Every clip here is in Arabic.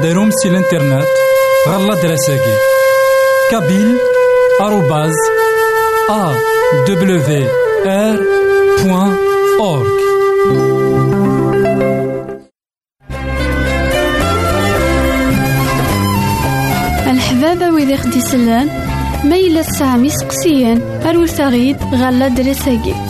غديرهم سي الانترنت غالا دراساكي كابيل آروباز أ دبليو آر بوان أورك الحبابة ويدي خدي سلان ميلة سامي سقسيان أروت غيد غالا دراساكي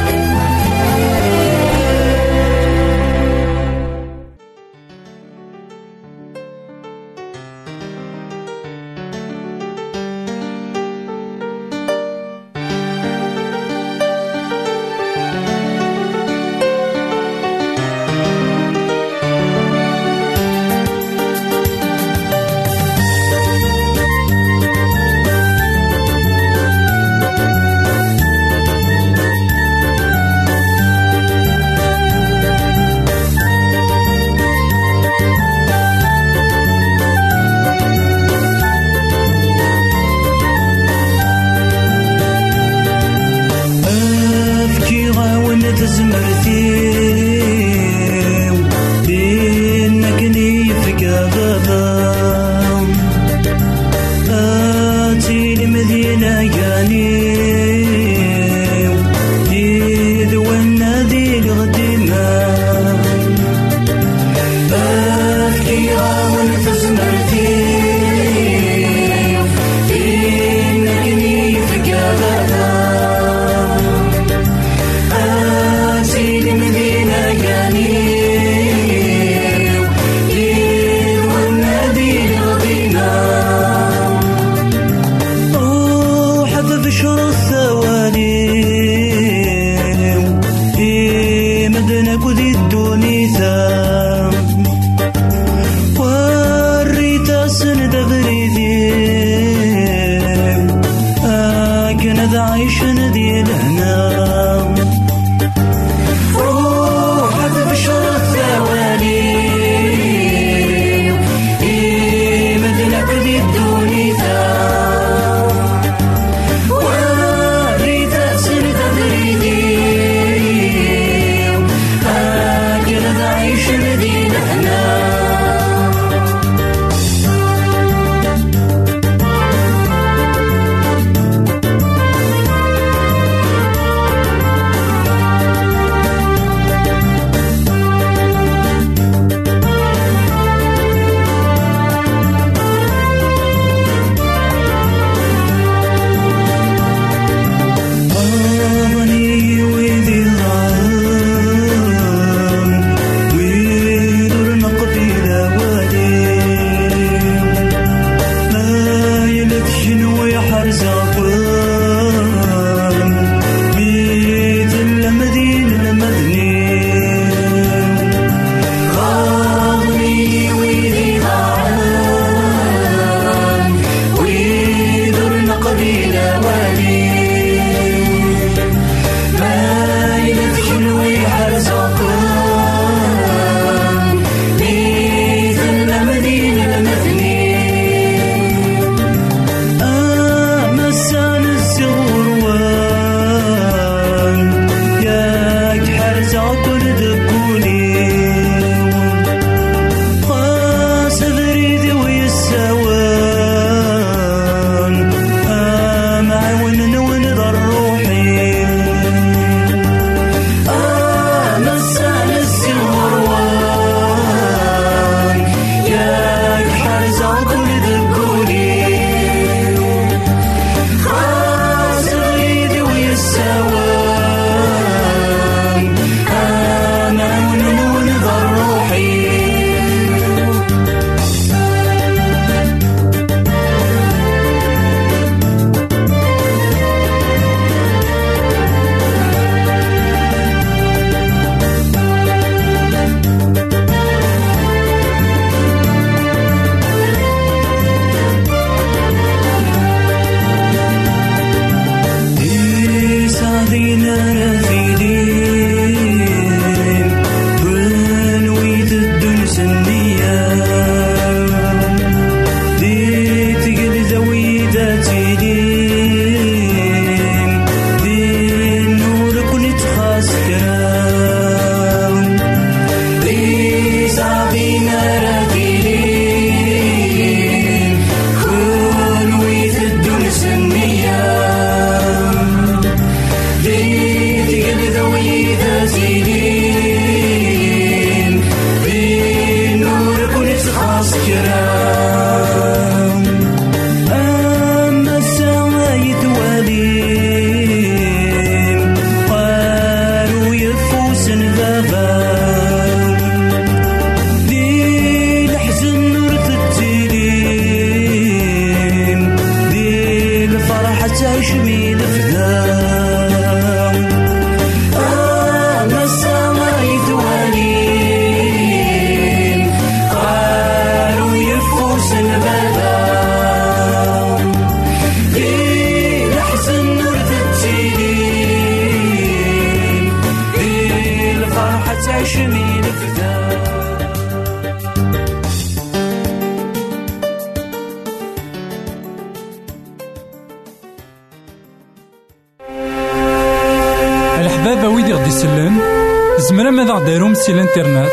سي الانترنت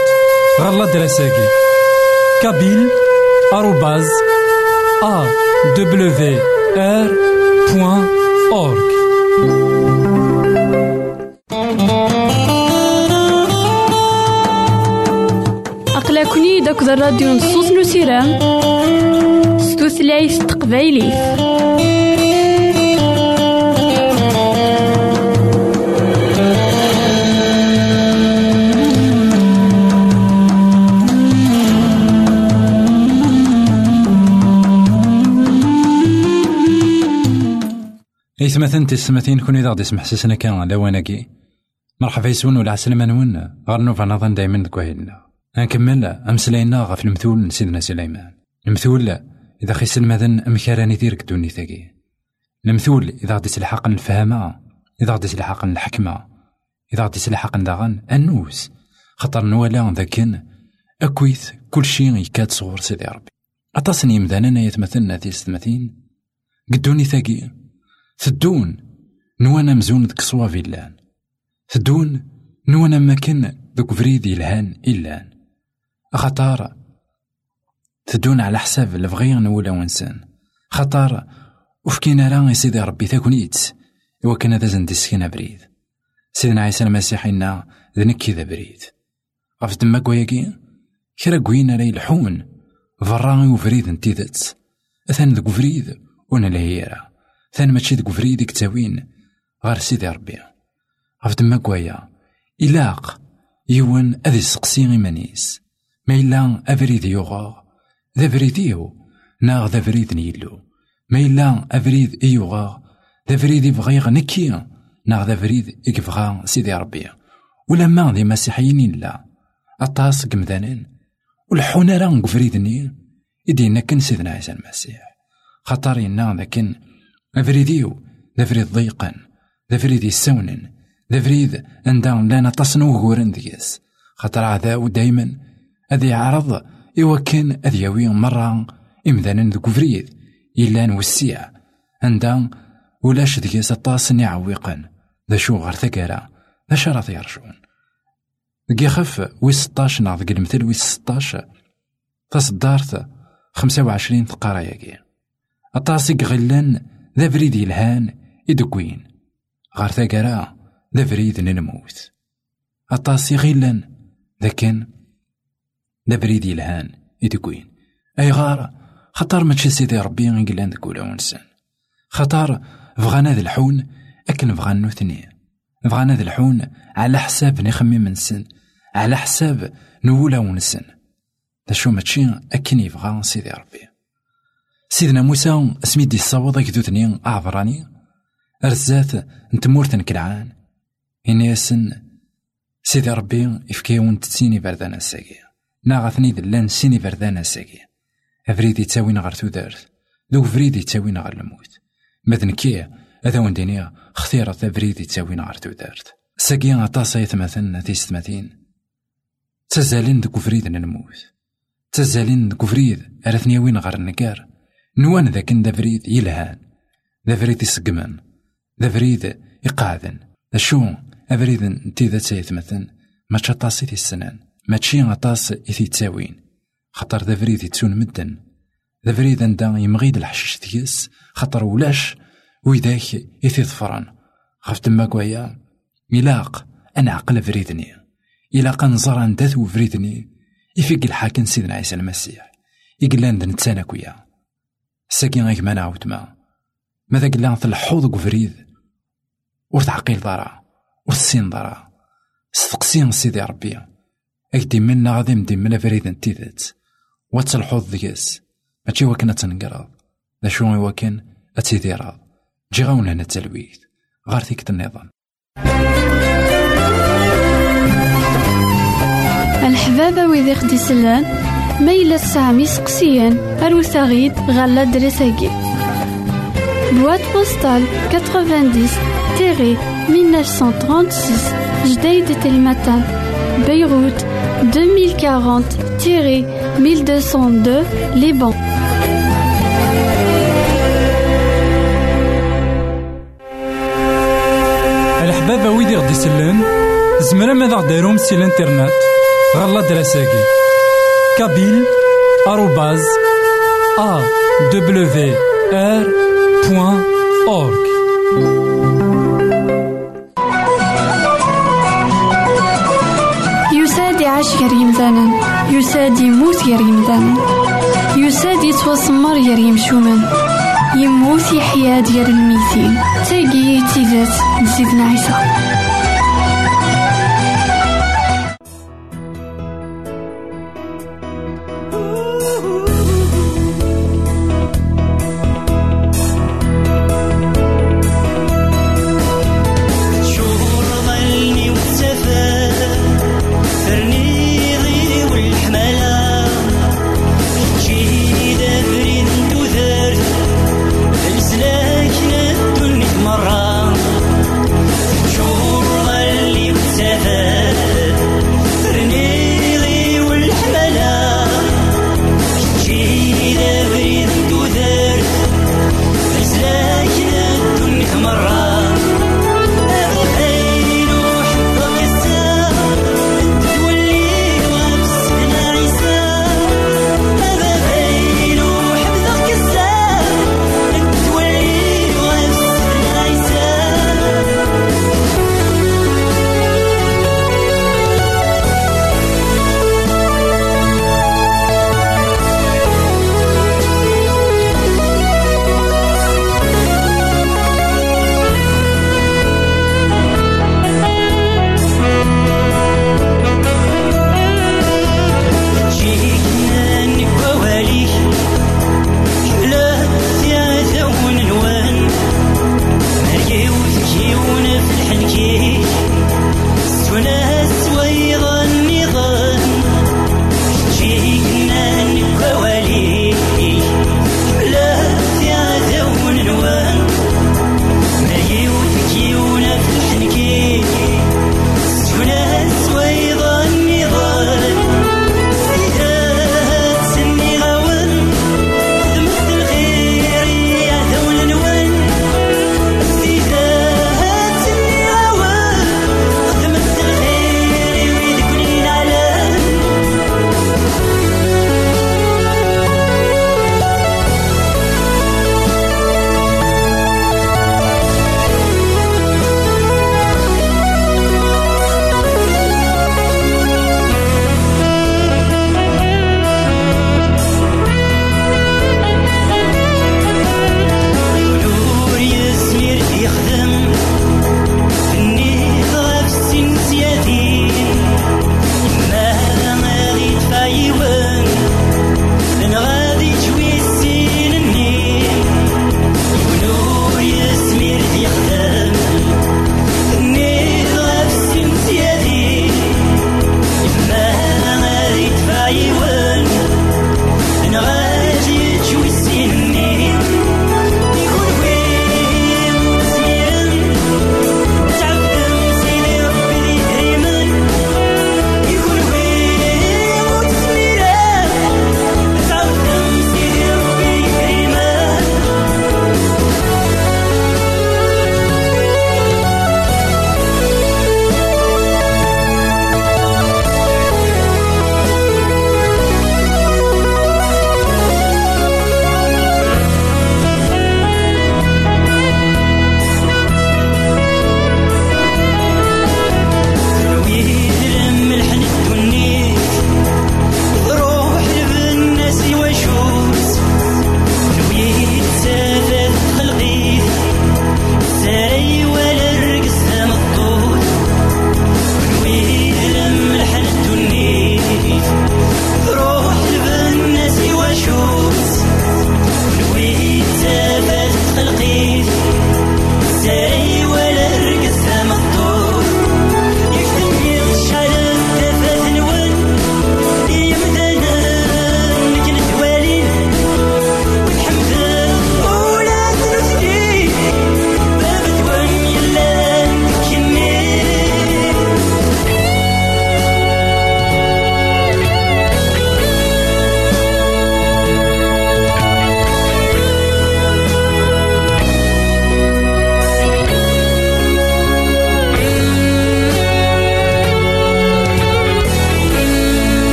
غالا دراساكي كابيل آروباز أ دبليو آر بوان أورك أقلكني داك الراديو نصوص نسيران ستوثلايف تقبايليه إثمثن تسمثين كوني ذا غدي يسمح سسنا كان لواناكي مرحبا يسون ولا عسلامة نون. غير نوفا نظن دايما دكوهيلنا نكمل أمسلاينا غف المثول سيدنا سليمان. المثول إذا خيس المذن أمكاراني ديرك دوني ثاقي المثول إذا غدي تلحق الفهامة إذا غدي تلحق الحكمة. إذا غدي تلحق داغن النوس خطر نوالا ذاكن. أكويث كل شيء يكاد صغور سيدي ربي. أتصني يمدانا يتمثلنا تيستمثين قدوني ثاقي ثدون نوانا مزون ديك صوافي اللان ثدون نوانا مكان دوك فريد يلهان إلان خطار تدون على حساب الفغي نولا ونسان خطر وفكينا راه سيدي ربي تاكونيت إوا كان هذا زند سكينة بريد. سيدنا عيسى المسيح إنا ذنكي ذا بريد. غف تما كوياكي كرا كوينا راي الحون فراغي وفريد انتيذت أثان ذوك فريد ونا لهيرا ثان ماشي ذوك فريد كتاوين غير سيدي ربي غف تما كويا إلاق يون أذي سقسي إيمانيس ما إلا أفريد يوغا ذا فريديو ناغ ذا فريد نيلو ما إلا أفريد إيوغا ذا فريد يبغي غنكي ناغ ذا فريد يبغى سيدي ربي ما ذي مسيحيين إلا أطاس قمدانين والحونا راه نقفريدني يدينا كن سيدنا عيسى المسيح خطر إنا ذاكن أفريديو ذا فريد ضيقا ذا فريد يسونن فريد عندهم لانا تصنو غورن ديس خاطر عذاو دايما أذي يعرض إوا كان أذ ياوي مرة إمذانا ذوك فريد إلا نوسيع عندها ولاش ديس الطاس يعوقن ذا شو غير ثقارا ذا شرط يرجعون. دقي خف وي ستاش ناض المثل وي ستاش تصدارت خمسة وعشرين تقراياكي الطاسي غلان ذا فريد يلهان إدكوين غير ثقارا ذا فريد نموت الطاسي غلان ذا كان ذا فريد يلهان إدكوين أي غار خطر ما سيدي ربي غنقلان ذاك ولا ونسان. خطر بغانا ذا الحون أكن بغانا نوثني بغانا ذا الحون على حساب نخمي من سن على حساب نولا ونسن دا شو ماشي أكن يبغى سيدي ربي. سيدنا موسى اسميدي الصوض كدوثني أعبراني أرزات نتمورت كلعان. إني ياسن سيدي ربي يفكيون تسيني بردان الساقي ناغثني دلان سيني بردان الساقي أفريدي تاوين غير تودارت ذو فريدي تاوين غير الموت ماذن كي هذا وندينيا اختيرت فريدي تاوين غير تودارت ساقي عطاسا يتمثلنا تيستماتين تزالين دك فريد نموت. تزالين دك فريد أرثني وين غير النكار نوان ذاك ذا فريد يلهان ذا فريد يسقمن ذا فريد يقعدن. ذا شو أفريد انتي ذا تيتمثل ما تشطاسي في السنان ما تشي غطاس إثي تساوين خطر ذا فريد يتسون مدن. ذا فريد عندها يمغيد الحشيش ديس خطر ولاش ويداك إثي ظفران. خفت تما كويا يلاق أنا عقل فريدني. إلاق نزر ندات وفريدني. يفيق الحاكم سيدنا عيسى المسيح. يقلان ذا نتسانا كويا ساكين غيك ما نعاود ما ماذا قلان الحوض وفريد ورتعقيل ضرع ورسين ضرع استقسين سيدي ربي. أكدي منا غادي مدي ملا فريد انتيذات واتسلحوض دياس ماشي وكنا تنقراض ذا شو وكان أتيديراض جي غاون هنا التلويث غار ثيكت النظام. الحبابة ويدي خدي سلان. ميلا سامي سقسيان أروثاغيد غالا دريساكي. بواد بوستال 90 تيري 1936 جديد تلمتان بيروت 2040 تيري 1202 لبنان الحبابة ويدي غدي يسلن زمرا ماذا غديرهم سي الإنترنت؟ غالا دراساكي. بوان أورك يساد يعيش غير يمثالا يساد يموت غير يمثالا يساد يتوسمر غير يمشومان يموت يحيا ديال الميتين تاقي تيزات لسيدنا عيسى.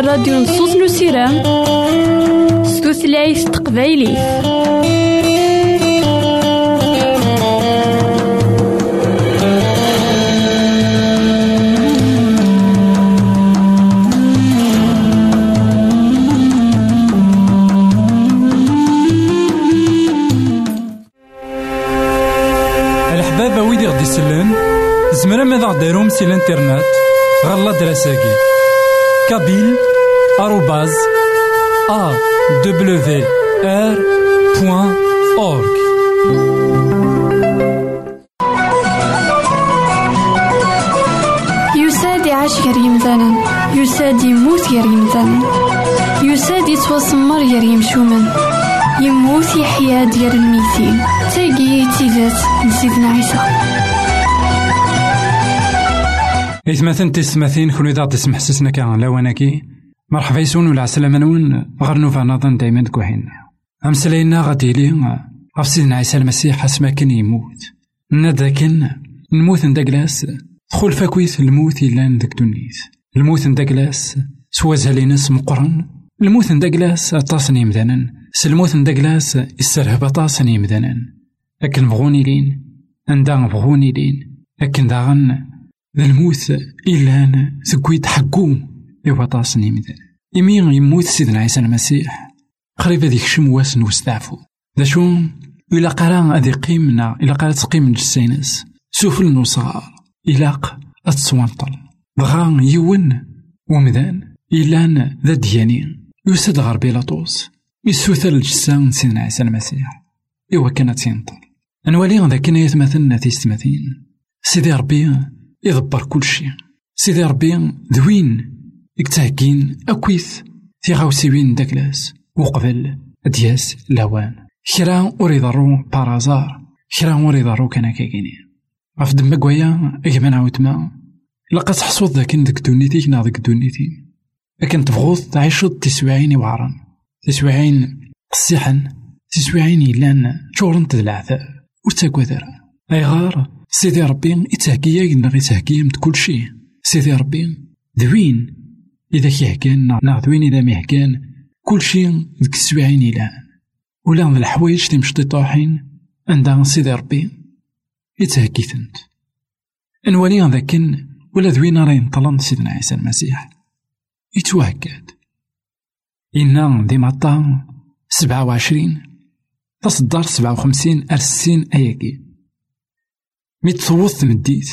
الراديو نصوص نسيرام ستوثلايف غدي يسلن زمرا ماذا غديرهم سي الانترنت؟ غالا دراساكي. بوان أورك يساد يعيش غير يمثالا يساد يموت غير يمثالا يساد يتوسمر غير يمشومن يموت يحيا ديال الميتين. تاقي تيزات نسيدنا عيسى. إثماثن تسمثين كل إذا تسمح سسنا كان لواناكي مرحبا يسون ولا عسلامة نون. غير نوفا نظن دايما أمسلينا غادي لي. غف سيدنا عيسى المسيح اسما كان يموت. نداكن نموت نداكلاس دخل فاكويت الموت إلا نداك دونيت الموت نداكلاس سوازها لينس مقرن الموت نداكلاس أطاسن يمدانا سلموت نداكلاس يسرهب أطاسن يمدانا أكن بغوني لين. عندها بغوني لين. أكن داغن. الموت إلا سكويت حقو إوا طاسن يمدانا يمين يموت سيدنا عيسى المسيح. قريب هذيك شمواس نوستعفو ذا شو؟ إلا قرا هذي قيمنا إلا قرا تقيم الجسينس سفل نصغار إلاق أتصوانطل بغا يون ومدان إلا ذا دياني يسد غير بيلاطوس يسوثر الجسام سيدنا عيسى المسيح. إوا كانت تينطل نولي ذا كان يتمثلنا تيستمثين سيدي ربي يدبر كل شيء سيدي ربي ذوين يكتهكين أكويث في غاوسيوين داكلاس وقبل دياس لاوان. كرا ور يضرو بارازار كرا ور يضرو كان كاكيني. غف دما كوايا اجمان عاوتما. لقا تحصوض ذاك ديك دونيتي نا ديك دونيتي. لكن تبغوض تعيشو تسواعين وعرن. تسواعين قصيحن. تسواعين يلان تشورنت ذا العذاب وتاكوا ذرا أي غار سيدي ربي يتهكيا ينا يتهكيا كل شيء سيدي ربي ذوين إذا كيهكان نا ذوين إذا ميهكان كل شيء ذك السبعين إلان ولا الحوايج تمشطي طاحين عندها سيدي ربي يتهكيثنت نولي ذاكن ولا ذوين راه ينطلن سيدنا عيسى المسيح. يتوهكاد إنا دي مطا سبعة وعشرين تصدر سبعة وخمسين أرسين أياكي مي تمديت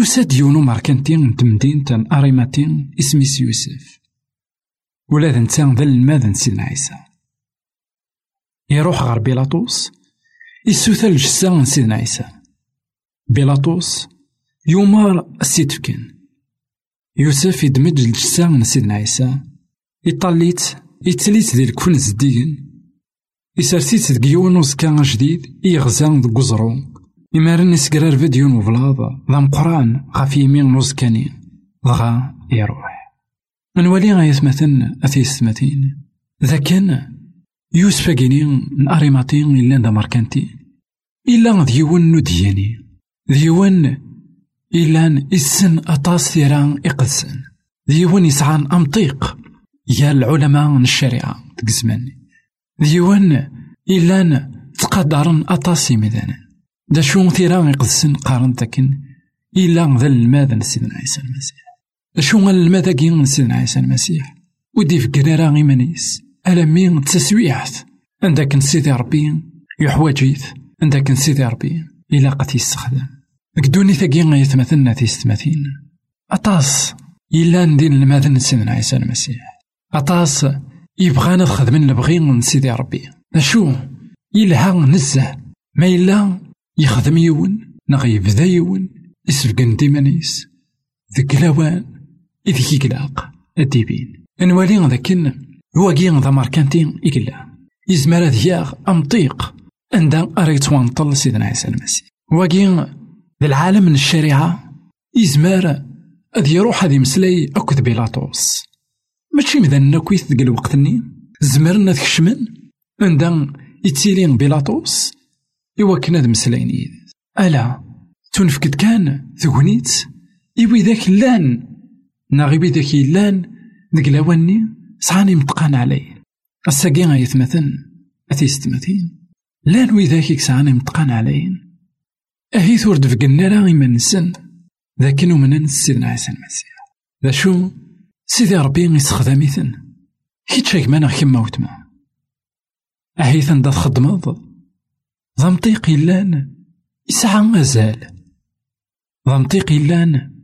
يساد يونو ماركنتين تمدين تن أريماتين اسميس يوسف ولا ذا نتا ذا الماذن سيدنا عيسى يروح غير بيلاطوس يسوثر الجسا سيدنا عيسى بيلاطوس يومار السيتفكن يوسف يدمج الجسا سيدنا عيسى يطليت يتليت ديال الكفن زديين يسرسيت ديك يون وزكا جديد يغزا ديك وزرو يمارن يسكرار فيديو وفلاض ذا مقران غاف يمين نوزكاني دغا يروح نولي غايثمثن أثيستمثين ذا كان يوسف كيني من أريماتين إلا دا ماركانتي إلا ديون نودياني ديون إلا إسن أطاس ثيران إقدسن. ديون يسعان أمطيق. يا العلماء من الشريعة الزمان ديون إلا تقدرن أطاسي مذانا دا شو ثيران يقدسن قارن تكن إلا ذا الماذا سيدنا عيسى المسيح دا شو الماذا كين سيدنا عيسى المسيح ودي في قرارا غيمانيس ألمي تسويعت عندك سيدي ربي يحواجيت عندك سيدي ربي إلا قد يستخدم قدوني ثقي يتمثلنا تيستمثين أطاس إلا ندين الماذن سيدنا عيسى المسيح أطاس يبغانا خدمن نبغي من سيدي ربي أشو يلها نزه ما إلا يخدم يون نغ يبدا يون يسبقن ديمانيس ذك لوان إذ يقلاق الديبين. نوالي ذاكن هو كين ذا ماركانتين إقلا يزمر ذياغ أمطيق عندها أريت وانطل سيدنا عيسى المسيح. ذا العالم من الشريعة يزمر أذ يروح هذي مسلاي أكد بيلاطوس. ماشي مذن نكويث ذك الوقت-ني زمرنا تكشمن عندها يتسيلين بيلاطوس. إوا كنا ذ مسلاين ألا تنفكد كان ثغنيت إوي ذاك لأن. ناغي بيدك يلان ديك لواني صحاني متقان علي الساقي غيثمثن أتيستمثين لأن ويذاك يكسعاني متقان عليين أهي ثورد فقنا راه إيمان نسن. ذاك من سيدنا عيسى المسيح ذا شو؟ سيدي ربي يستخدميثن كي مانا كيما وتما أهيثن دا تخدمض. ذا مطيق لأن يسعى مازال ذا مطيق لأن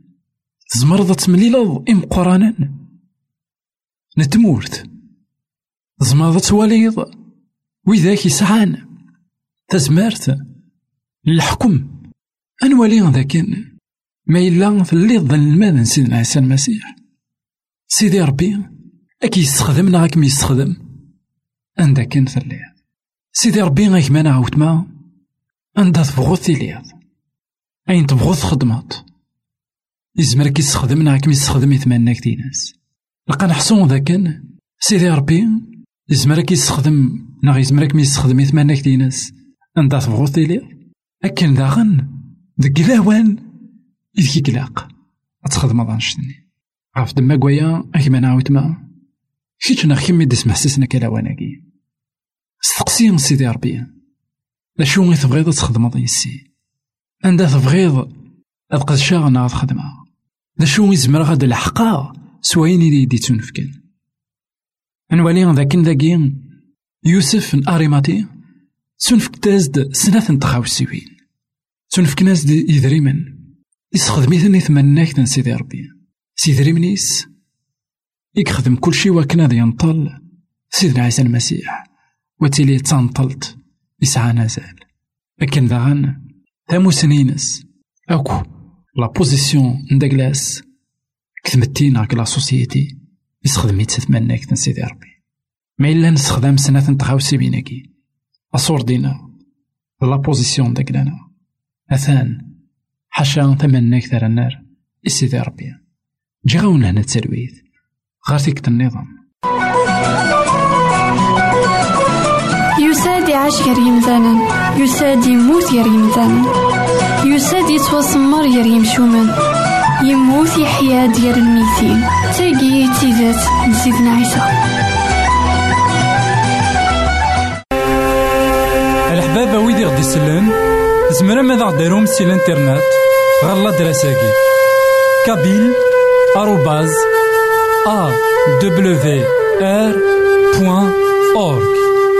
تزمرض إم قرانا نتمورت زمرض تواليض وذاك يسعان تزمارت الحكم أنوالي ذاك ما إلا في الليض المال سيدنا عيسى المسيح سيدي ربي أكي يستخدم نا راك يستخدم عندك في الليل سيدي ربي غيك ما نعاود ما عندها تبغض تيليض أين تبغض خدمات يزمر كي يستخدم راك يستخدم يتمنى كتي ناس. لقى نحسون ذاك سيدي ربي يزمر كي يستخدم نا يزمر كي يستخدم كتي ناس. عندها تبغض تيليض أكن داغن ديك لاوان إذ كلاق. أتخدم ضانشتني عرف دما قويا أكما نعاود ما كيتش نا كيما ديس محسسنا كلاواناكي استقسي سيدي ربي. شو غي تبغيض تخدمض يسي عندها تبغيض أبقى شاغ تخدمها دا شو يزمر غاد الحقا سواين يدي يدي تنفكن. نوالي ذاك ذاكي يوسف أريماتي تنفك تازد سنة تخاوسيوين تنفك ناس يدريمن. يستخدميثني ثمناك سيدي ربي. سيدي ريمنيس يخدم كل شي وكنا ذي ينطل. سيدنا عيسى المسيح. وتيلي تنطلت يسعى نازال لكن داغن ثامو سنينس أكو لا بوزيسيون نداكلاس كثمتين هاك لا سوسيتي يستخدميت ثمناك سيدي ربي. ما إلا نستخدم سنة تخاوسي بيناكي. أصور دينا. لا بوزيسيون داك لانا أثان حاشا تمناك ثار النار سيدي ربي. جي غاونا هنا تسلويث غير النظام يساد يعيش غير يمثالا يساد يموت غير يمثالا يساد يتوسمر غير يمشومان يموت يحيا ديال الميتين. تاقي تيزات نسيدنا عيسى. الحبابة ويدي غدي يسلم زمرا ماذا غديرهم سي الانترنت؟ غالا دراساكي كابيل آروباز أ دبليو آر بوان أورك.